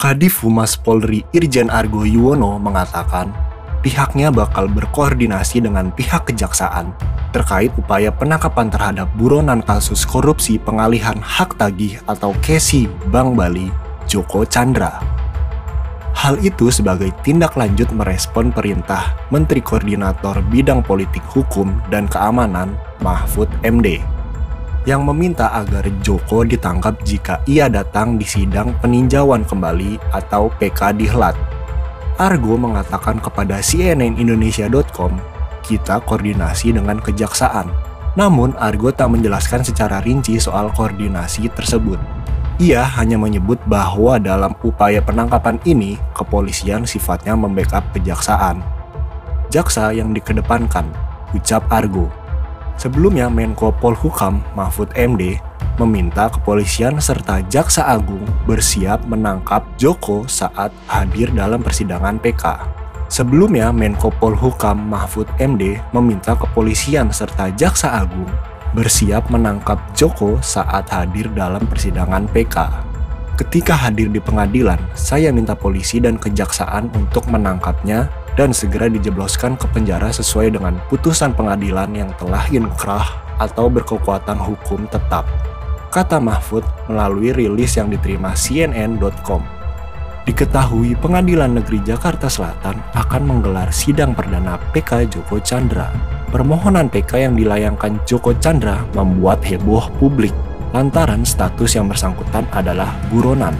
Kadif Humas Polri Irjen Argo Yuwono mengatakan pihaknya bakal berkoordinasi dengan pihak kejaksaan terkait upaya penangkapan terhadap buronan kasus korupsi pengalihan hak tagih atau KESI Bank Bali, Joko Chandra. Hal itu sebagai tindak lanjut merespon perintah Menteri Koordinator Bidang Politik Hukum dan Keamanan Mahfud MD yang meminta agar Joko ditangkap jika ia datang di sidang peninjauan kembali atau PK Dihlat. Argo mengatakan kepada cnnindonesia.com, kita koordinasi dengan kejaksaan. Namun Argo tak menjelaskan secara rinci soal koordinasi tersebut. Ia hanya menyebut bahwa dalam upaya penangkapan ini, kepolisian sifatnya membackup kejaksaan. Jaksa yang dikedepankan, ucap Argo. Sebelumnya Menko Polhukam Mahfud MD meminta kepolisian serta Jaksa Agung bersiap menangkap Joko saat hadir dalam persidangan PK. Sebelumnya, Menko Polhukam Mahfud MD meminta kepolisian serta Jaksa Agung bersiap menangkap Joko saat hadir dalam persidangan PK. Ketika hadir di pengadilan, saya minta polisi dan kejaksaan untuk menangkapnya dan segera dijebloskan ke penjara sesuai dengan putusan pengadilan yang telah inkrah atau berkekuatan hukum tetap kata Mahfud melalui rilis yang diterima CNN.com. Diketahui Pengadilan Negeri Jakarta Selatan akan menggelar sidang perdana PK Joko Chandra. Permohonan PK yang dilayangkan Joko Chandra membuat heboh publik lantaran status yang bersangkutan adalah buronan